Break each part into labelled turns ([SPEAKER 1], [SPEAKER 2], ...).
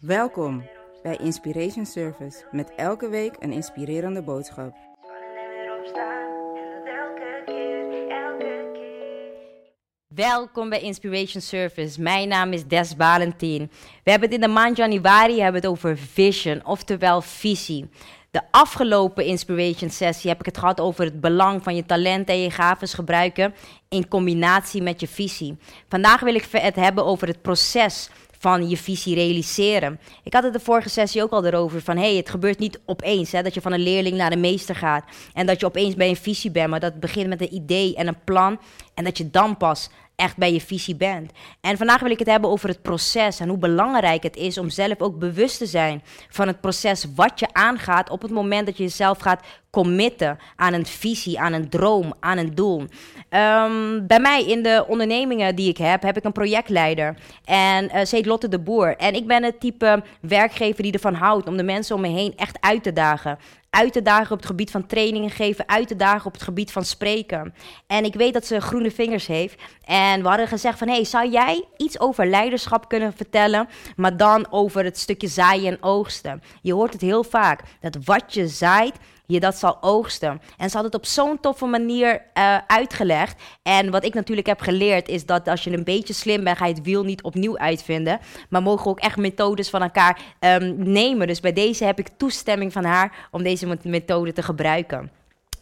[SPEAKER 1] Welkom bij Inspiration Service met elke week een inspirerende boodschap.
[SPEAKER 2] Welkom bij Inspiration Service. Mijn naam is Des Valentin. We hebben het in de maand januari hebben het over vision, oftewel visie. De afgelopen Inspiration sessie heb ik het gehad over het belang van je talenten en je gaven gebruiken in combinatie met je visie. Vandaag wil ik het hebben over het proces van je visie realiseren. Ik had het de vorige sessie ook al erover van hey, het gebeurt niet opeens hè, dat je van een leerling naar een meester gaat en dat je opeens bij een visie bent, maar dat begint met een idee en een plan en dat je dan pas echt bij je visie bent. En vandaag wil ik het hebben over het proces en hoe belangrijk het is om zelf ook bewust te zijn van het proces wat je aangaat op het moment dat je jezelf gaat committen aan een visie, aan een droom, aan een doel. Ehm, bij mij in de ondernemingen die ik heb, heb ik een projectleider. En uh, ze heet Lotte de Boer. En ik ben het type werkgever die ervan houdt om de mensen om me heen echt uit te dagen uit te dagen op het gebied van trainingen geven, uit te dagen op het gebied van spreken. En ik weet dat ze groene vingers heeft. En we hadden gezegd van, hey, zou jij iets over leiderschap kunnen vertellen, maar dan over het stukje zaaien en oogsten? Je hoort het heel vaak, dat wat je zaait, je dat zal oogsten. En ze had het op zo'n toffe manier uh, uitgelegd. En wat ik natuurlijk heb geleerd is dat als je een beetje slim bent, ga je het wiel niet opnieuw uitvinden. Maar mogen ook echt methodes van elkaar um, nemen. Dus bij deze heb ik toestemming van haar om deze methode te gebruiken.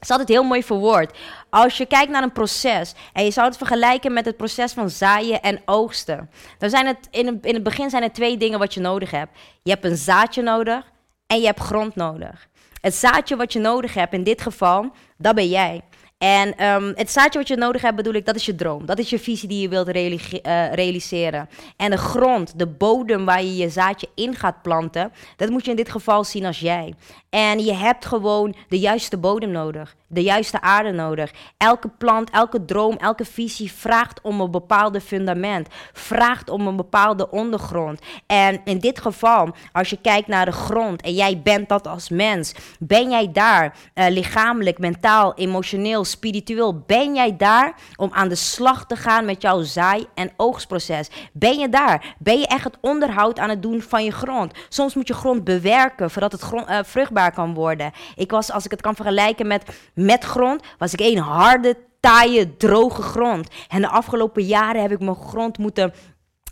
[SPEAKER 2] Ze had het heel mooi verwoord. Als je kijkt naar een proces en je zou het vergelijken met het proces van zaaien en oogsten, dan zijn het in, het in het begin zijn er twee dingen wat je nodig hebt. Je hebt een zaadje nodig en je hebt grond nodig. Het zaadje wat je nodig hebt, in dit geval, dat ben jij. En um, het zaadje wat je nodig hebt, bedoel ik, dat is je droom. Dat is je visie die je wilt uh, realiseren. En de grond, de bodem waar je je zaadje in gaat planten, dat moet je in dit geval zien als jij. En je hebt gewoon de juiste bodem nodig, de juiste aarde nodig. Elke plant, elke droom, elke visie vraagt om een bepaalde fundament, vraagt om een bepaalde ondergrond. En in dit geval, als je kijkt naar de grond en jij bent dat als mens, ben jij daar uh, lichamelijk, mentaal, emotioneel, spiritueel, ben jij daar om aan de slag te gaan met jouw zaai- en oogstproces? Ben je daar? Ben je echt het onderhoud aan het doen van je grond? Soms moet je grond bewerken voordat het grond, uh, vruchtbaar kan worden. Ik was, als ik het kan vergelijken met, met grond, was ik een harde, taaie, droge grond. En de afgelopen jaren heb ik mijn grond moeten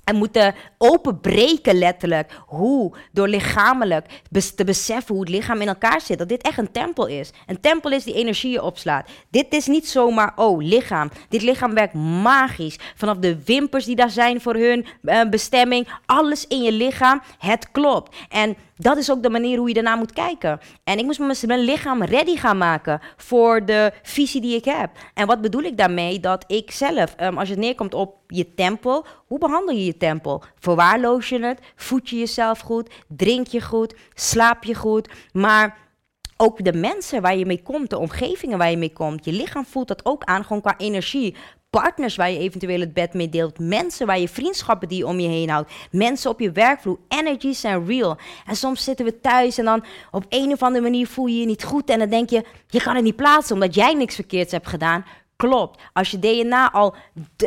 [SPEAKER 2] en moeten openbreken letterlijk. Hoe? Door lichamelijk te beseffen hoe het lichaam in elkaar zit. Dat dit echt een tempel is. Een tempel is die energieën opslaat. Dit is niet zomaar, oh, lichaam. Dit lichaam werkt magisch. Vanaf de wimpers die daar zijn voor hun uh, bestemming. Alles in je lichaam, het klopt. En dat is ook de manier hoe je daarna moet kijken. En ik moest mijn lichaam ready gaan maken voor de visie die ik heb. En wat bedoel ik daarmee? Dat ik zelf, um, als je neerkomt op je tempel, hoe behandel je je tempel? Verwaarloos je het? Voed je jezelf goed? Drink je goed? Slaap je goed? Maar ook de mensen waar je mee komt, de omgevingen waar je mee komt. Je lichaam voelt dat ook aan, gewoon qua energie partners waar je eventueel het bed mee deelt, mensen waar je vriendschappen die om je heen houdt, mensen op je werkvloer. Energies zijn real. En soms zitten we thuis en dan op een of andere manier voel je je niet goed en dan denk je, je kan het niet plaatsen omdat jij niks verkeerds hebt gedaan. Klopt. Als je DNA al,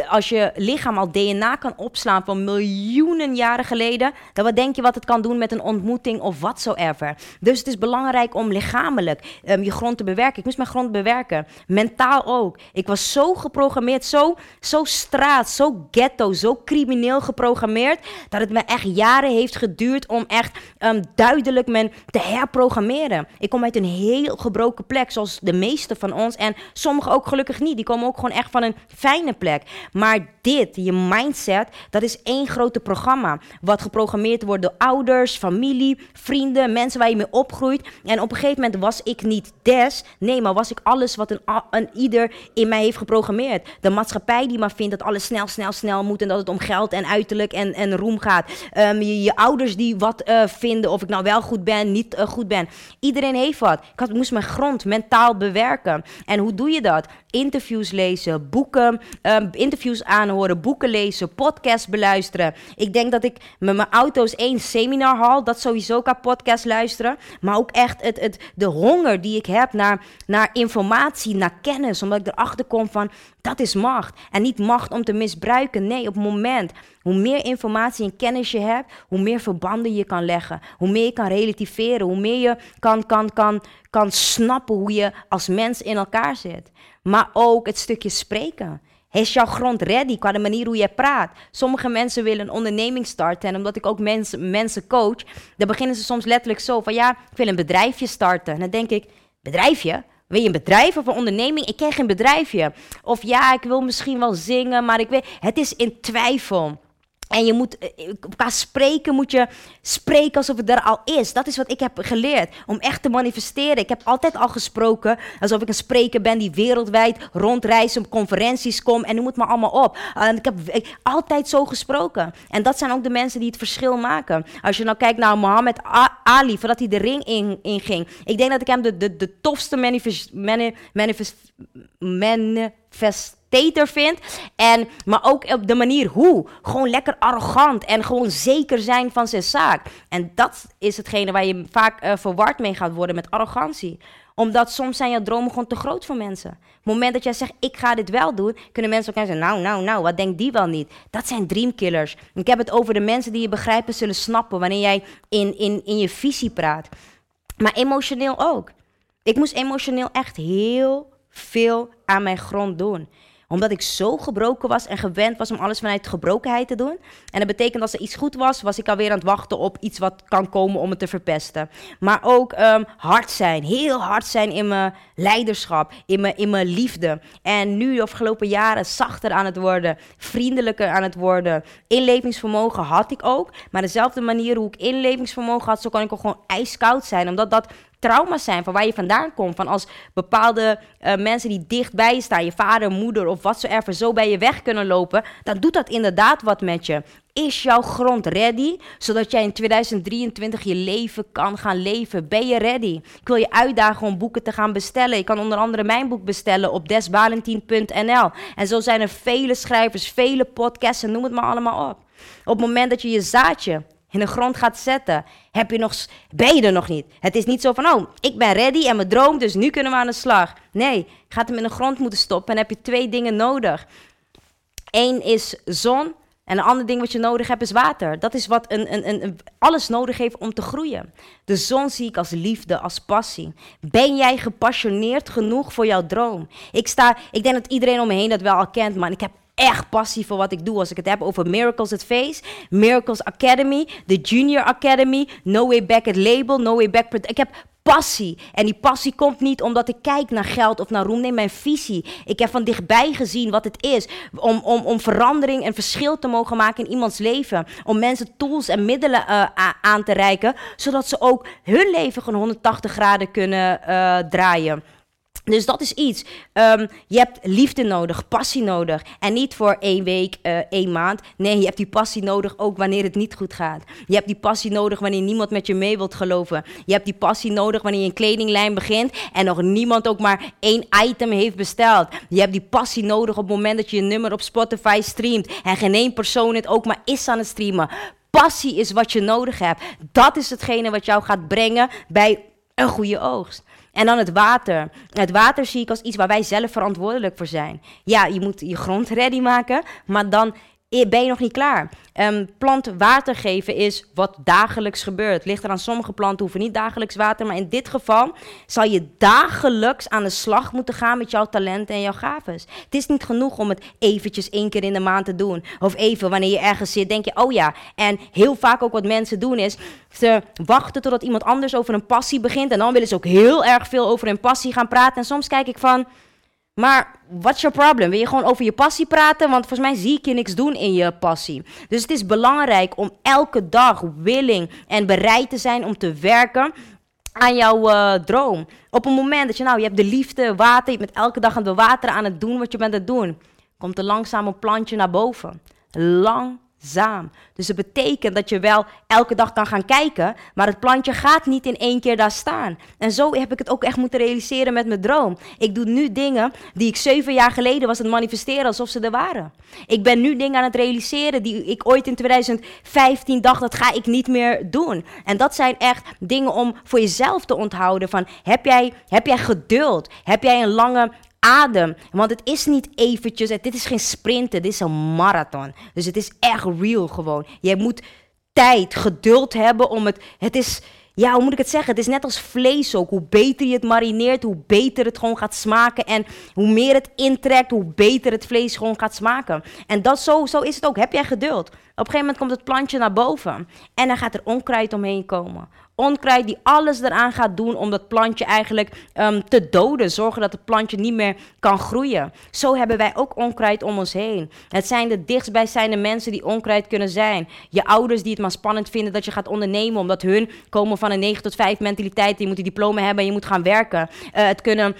[SPEAKER 2] als je lichaam al DNA kan opslaan van miljoenen jaren geleden, dan wat denk je wat het kan doen met een ontmoeting of whatsoever. Dus het is belangrijk om lichamelijk um, je grond te bewerken. Ik moest mijn grond bewerken. Mentaal ook. Ik was zo geprogrammeerd, zo, zo straat, zo ghetto, zo crimineel geprogrammeerd, dat het me echt jaren heeft geduurd om echt um, duidelijk men te herprogrammeren. Ik kom uit een heel gebroken plek, zoals de meeste van ons. En sommigen ook gelukkig niet. Die komen ook gewoon echt van een fijne plek. Maar dit, je mindset, dat is één grote programma. Wat geprogrammeerd wordt door ouders, familie, vrienden, mensen waar je mee opgroeit. En op een gegeven moment was ik niet des. Nee, maar was ik alles wat een, een ieder in mij heeft geprogrammeerd. De maatschappij die maar vindt dat alles snel, snel, snel moet. En dat het om geld en uiterlijk en, en roem gaat. Um, je, ouders die wat uh, vinden of ik nou wel goed ben, niet uh, goed ben. Iedereen heeft wat. Ik had, moest mijn grond mentaal bewerken. En hoe doe je dat? Interviews lezen, boeken, um, interviews aanhoren, boeken lezen, podcasts beluisteren. Ik denk dat ik met mijn auto's één seminar haal, dat sowieso kan podcast luisteren. Maar ook echt het, het, de honger die ik heb naar, naar informatie, naar kennis. Omdat ik erachter kom van, dat is macht. En niet macht om te misbruiken. Nee, op het moment Hoe meer informatie en kennis je hebt, hoe meer verbanden je kan leggen. Hoe meer je kan relativeren. Hoe meer je kan, kan, kan, kan snappen hoe je als mens in elkaar zit. Maar ook het stukje spreken. Is jouw grond ready qua de manier hoe je praat? Sommige mensen willen een onderneming starten. En omdat ik ook mensen, mensen coach, dan beginnen ze soms letterlijk zo van ja, ik wil een bedrijfje starten. En dan denk ik, bedrijfje? Wil je een bedrijf of een onderneming? Ik ken geen bedrijfje. Of ja, ik wil misschien wel zingen, maar ik weet, het is in twijfel. En je moet, eh, qua spreken moet je spreken alsof het er al is. Dat is wat ik heb geleerd. Om echt te manifesteren. Ik heb altijd al gesproken alsof ik een spreker ben die wereldwijd rondreist, op conferenties kom en noem het maar allemaal op. En ik heb altijd zo gesproken. En dat zijn ook de mensen die het verschil maken. Als je nou kijkt naar Mohammed Ali, voordat hij de ring inging. In ging. ik denk dat ik hem de, de, de tofste manifest, manifest, manifest Tater vindt. En, maar ook op de manier hoe. Gewoon lekker arrogant en gewoon zeker zijn van zijn zaak. En dat is hetgene waar je vaak uh, verward mee gaat worden met arrogantie omdat soms zijn jouw dromen gewoon te groot voor mensen. Op het moment dat jij zegt, ik ga dit wel doen, kunnen mensen ook zeggen, nou, nou, nou, wat denkt die wel niet? Dat zijn dreamkillers. Ik heb het over de mensen die je begrijpen zullen snappen wanneer jij in, in, in je visie praat. Maar emotioneel ook. Ik moest emotioneel echt heel veel aan mijn grond doen omdat ik zo gebroken was en gewend was om alles vanuit gebrokenheid te doen. En dat betekent dat er iets goed was, was ik alweer aan het wachten op iets wat kan komen om het te verpesten. Maar ook um, hard zijn, heel hard zijn in mijn leiderschap, in mijn, in mijn liefde. En nu de afgelopen jaren zachter aan het worden, vriendelijker aan het worden. Inlevingsvermogen had ik ook, maar dezelfde manier hoe ik inlevingsvermogen had, zo kan ik ook gewoon ijskoud zijn. Omdat dat trauma's zijn van waar je vandaan komt. Van als bepaalde uh, mensen die dicht bij je staan, je vader, moeder of wat zo zo bij je weg kunnen lopen, dan doet dat inderdaad wat met je. Is jouw grond ready, zodat jij in 2023 je leven kan gaan leven? Ben je ready? Ik wil je uitdagen om boeken te gaan bestellen. Je kan onder andere mijn boek bestellen op desbalentien.nl. En zo zijn er vele schrijvers, vele podcasts, noem het maar allemaal op. Op het moment dat je je zaadje in de grond gaat zetten, heb je nog, ben je er nog niet. Het is niet zo van, oh, ik ben ready en mijn droom, dus nu kunnen we aan de slag. Nee, gaat hem in de grond moeten stoppen en heb je twee dingen nodig. Eén is zon en een ander ding wat je nodig hebt is water. Dat is wat een, een, een, alles nodig heeft om te groeien. De zon zie ik als liefde, als passie. Ben jij gepassioneerd genoeg voor jouw droom? Ik, sta, ik denk dat iedereen om me heen dat wel al kent, maar ik heb echt passie voor wat ik doe. Als ik het heb over Miracles at Face, Miracles Academy, de Junior Academy, No Way Back het label, No Way Back. Ik heb passie. En die passie komt niet omdat ik kijk naar geld of naar roem. Nee, mijn visie. Ik heb van dichtbij gezien wat het is. Om, om, om verandering en verschil te mogen maken in iemands leven. Om mensen tools en middelen uh, aan te reiken. Zodat ze ook hun leven gewoon 180 graden kunnen uh, draaien. Dus dat is iets. Um, je hebt liefde nodig, passie nodig. En niet voor één week, uh, één maand. Nee, je hebt die passie nodig ook wanneer het niet goed gaat. Je hebt die passie nodig wanneer niemand met je mee wilt geloven. Je hebt die passie nodig wanneer je een kledinglijn begint en nog niemand ook maar één item heeft besteld. Je hebt die passie nodig op het moment dat je een nummer op Spotify streamt en geen één persoon het ook maar is aan het streamen. Passie is wat je nodig hebt. Dat is hetgene wat jou gaat brengen bij een goede oogst. En dan het water. Het water zie ik als iets waar wij zelf verantwoordelijk voor zijn. Ja, je moet je grond ready maken, maar dan ben je nog niet klaar. Um, water geven is wat dagelijks gebeurt. Ligt er aan sommige planten hoeven niet dagelijks water, maar in dit geval zal je dagelijks aan de slag moeten gaan met jouw talenten en jouw gaves. Het is niet genoeg om het eventjes één keer in de maand te doen. Of even wanneer je ergens zit, denk je, oh ja. En heel vaak ook wat mensen doen is, ze wachten totdat iemand anders over een passie begint. En dan willen ze ook heel erg veel over hun passie gaan praten. En soms kijk ik van, maar what's your problem? Wil je gewoon over je passie praten? Want volgens mij zie ik je niks doen in je passie. Dus het is belangrijk om elke dag willing en bereid te zijn om te werken aan jouw uh, droom. Op een moment dat je nou, je hebt de liefde, water, je bent elke dag aan het bewateren, aan het doen wat je bent aan het doen. Komt er langzaam een plantje naar boven. Lang zaam. Dus het betekent dat je wel elke dag kan gaan kijken, maar het plantje gaat niet in één keer daar staan. En zo heb ik het ook echt moeten realiseren met mijn droom. Ik doe nu dingen die ik zeven jaar geleden was het manifesteren alsof ze er waren. Ik ben nu dingen aan het realiseren die ik ooit in 2015 dacht, dat ga ik niet meer doen. En dat zijn echt dingen om voor jezelf te onthouden van, heb jij, heb jij geduld? Heb jij een lange adem. Want het is niet eventjes, dit is geen sprinten, dit is een marathon. Dus het is echt real gewoon. Jij moet tijd, geduld hebben om het. Het is. Ja, hoe moet ik het zeggen? Het is net als vlees ook. Hoe beter je het marineert, hoe beter het gewoon gaat smaken. En hoe meer het intrekt, hoe beter het vlees gewoon gaat smaken. En dat zo, zo is het ook. Heb jij geduld? Op een gegeven moment komt het plantje naar boven. En dan gaat er onkruid omheen komen onkruid die alles eraan gaat doen om dat plantje eigenlijk um, te doden. Zorgen dat het plantje niet meer kan groeien. Zo hebben wij ook onkruid om ons heen. Het zijn de dichtstbijzijnde mensen die onkruid kunnen zijn. Je ouders die het maar spannend vinden dat je gaat ondernemen. Omdat hun komen van een 9 tot 5 mentaliteit. Die moeten diploma hebben en je moet gaan werken. Uh, het kunnen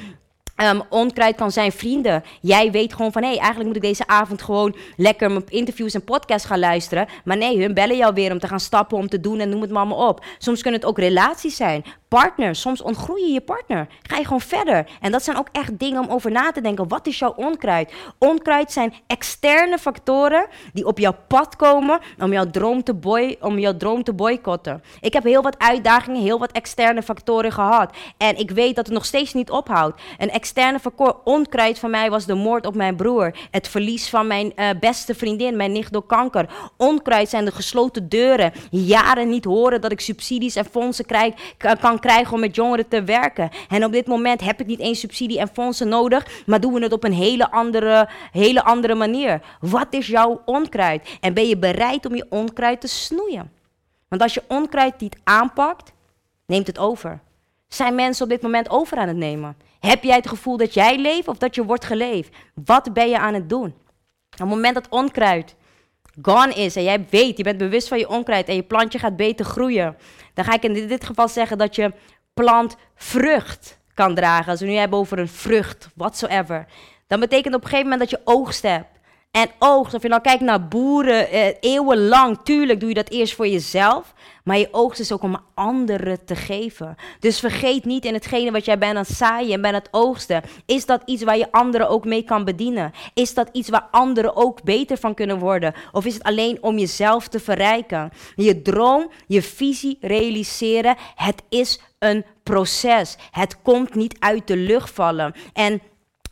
[SPEAKER 2] Um, onkruid kan zijn vrienden. Jij weet gewoon van, hé, eigenlijk moet ik deze avond gewoon lekker mijn interviews en podcasts gaan luisteren. Maar nee, hun bellen jou weer om te gaan stappen, om te doen en noem het allemaal op. Soms kunnen het ook relaties zijn partner. Soms ontgroei je je partner. Ga je gewoon verder. En dat zijn ook echt dingen om over na te denken. Wat is jouw onkruid? Onkruid zijn externe factoren die op jouw pad komen om jouw droom te, boy, om jouw droom te boycotten. Ik heb heel wat uitdagingen, heel wat externe factoren gehad. En ik weet dat het nog steeds niet ophoudt. Een externe onkruid van mij was de moord op mijn broer. Het verlies van mijn uh, beste vriendin, mijn nicht door kanker. Onkruid zijn de gesloten deuren. Jaren niet horen dat ik subsidies en fondsen krijg, kan krijgen om met jongeren te werken. En op dit moment heb ik niet eens subsidie en fondsen nodig, maar doen we het op een hele andere, hele andere manier. Wat is jouw onkruid? En ben je bereid om je onkruid te snoeien? Want als je onkruid niet aanpakt, neemt het over. Zijn mensen op dit moment over aan het nemen? Heb jij het gevoel dat jij leeft of dat je wordt geleefd? Wat ben je aan het doen? Op het moment dat onkruid gone is en jij weet, je bent bewust van je onkruid en je plantje gaat beter groeien, dan ga ik in dit geval zeggen dat je plant vrucht kan dragen. Als we nu hebben over een vrucht, whatsoever. Dan betekent op een gegeven moment dat je oogst hebt. En oogst, of je nou kijkt naar boeren, eh, eeuwenlang, tuurlijk doe je dat eerst voor jezelf. Maar je oogst is ook om anderen te geven. Dus vergeet niet in hetgene wat jij bent aan het zaaien en bent aan het oogsten. Is dat iets waar je anderen ook mee kan bedienen? Is dat iets waar anderen ook beter van kunnen worden? Of is het alleen om jezelf te verrijken? Je droom, je visie realiseren, het is een proces. Het komt niet uit de lucht vallen. En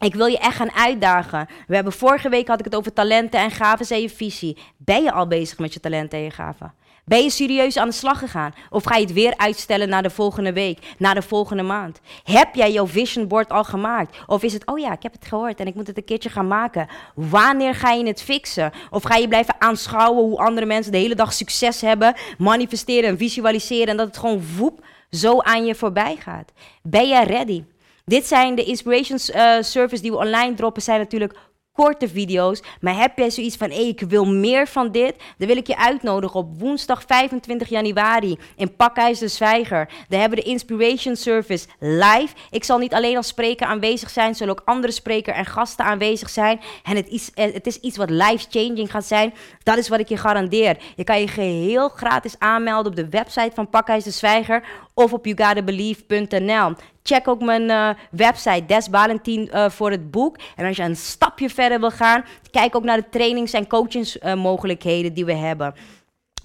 [SPEAKER 2] ik wil je echt gaan uitdagen. We hebben vorige week had ik het over talenten en gaven en je visie. Ben je al bezig met je talenten en je gaven? Ben je serieus aan de slag gegaan? Of ga je het weer uitstellen naar de volgende week, naar de volgende maand? Heb jij jouw vision board al gemaakt? Of is het, oh ja, ik heb het gehoord en ik moet het een keertje gaan maken? Wanneer ga je het fixen? Of ga je blijven aanschouwen hoe andere mensen de hele dag succes hebben, manifesteren en visualiseren en dat het gewoon voep zo aan je voorbij gaat? Ben jij ready? Dit zijn de inspirations uh, service die we online droppen, zijn natuurlijk korte video's. Maar heb jij zoiets van, hey, ik wil meer van dit? Dan wil ik je uitnodigen op woensdag 25 januari in Pakhuis de Zwijger. Daar hebben de Inspiration Service live. Ik zal niet alleen als spreker aanwezig zijn, zullen ook andere sprekers en gasten aanwezig zijn. En het is, eh, het is iets wat life-changing gaat zijn. Dat is wat ik je garandeer. Je kan je geheel gratis aanmelden op de website van Pakhuis de Zwijger of op YouGottaBelieve.nl. Check ook mijn uh, website, Desbalentien, uh, voor het boek. En als je een stapje verder wil gaan, kijk ook naar de trainings- en coachingsmogelijkheden uh, die we hebben.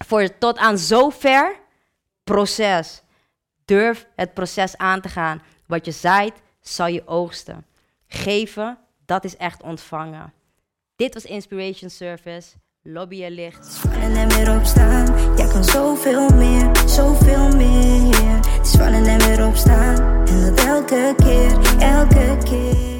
[SPEAKER 2] Voor tot aan zover proces. Durf het proces aan te gaan. Wat je zaait, zal je oogsten. Geven, dat is echt ontvangen. Dit was Inspiration Service. Lobbyen licht.
[SPEAKER 3] Vallen en weer opstaan. Jij kan zoveel meer, zoveel meer. Het is vallen en weer opstaan. En dat elke keer, elke keer.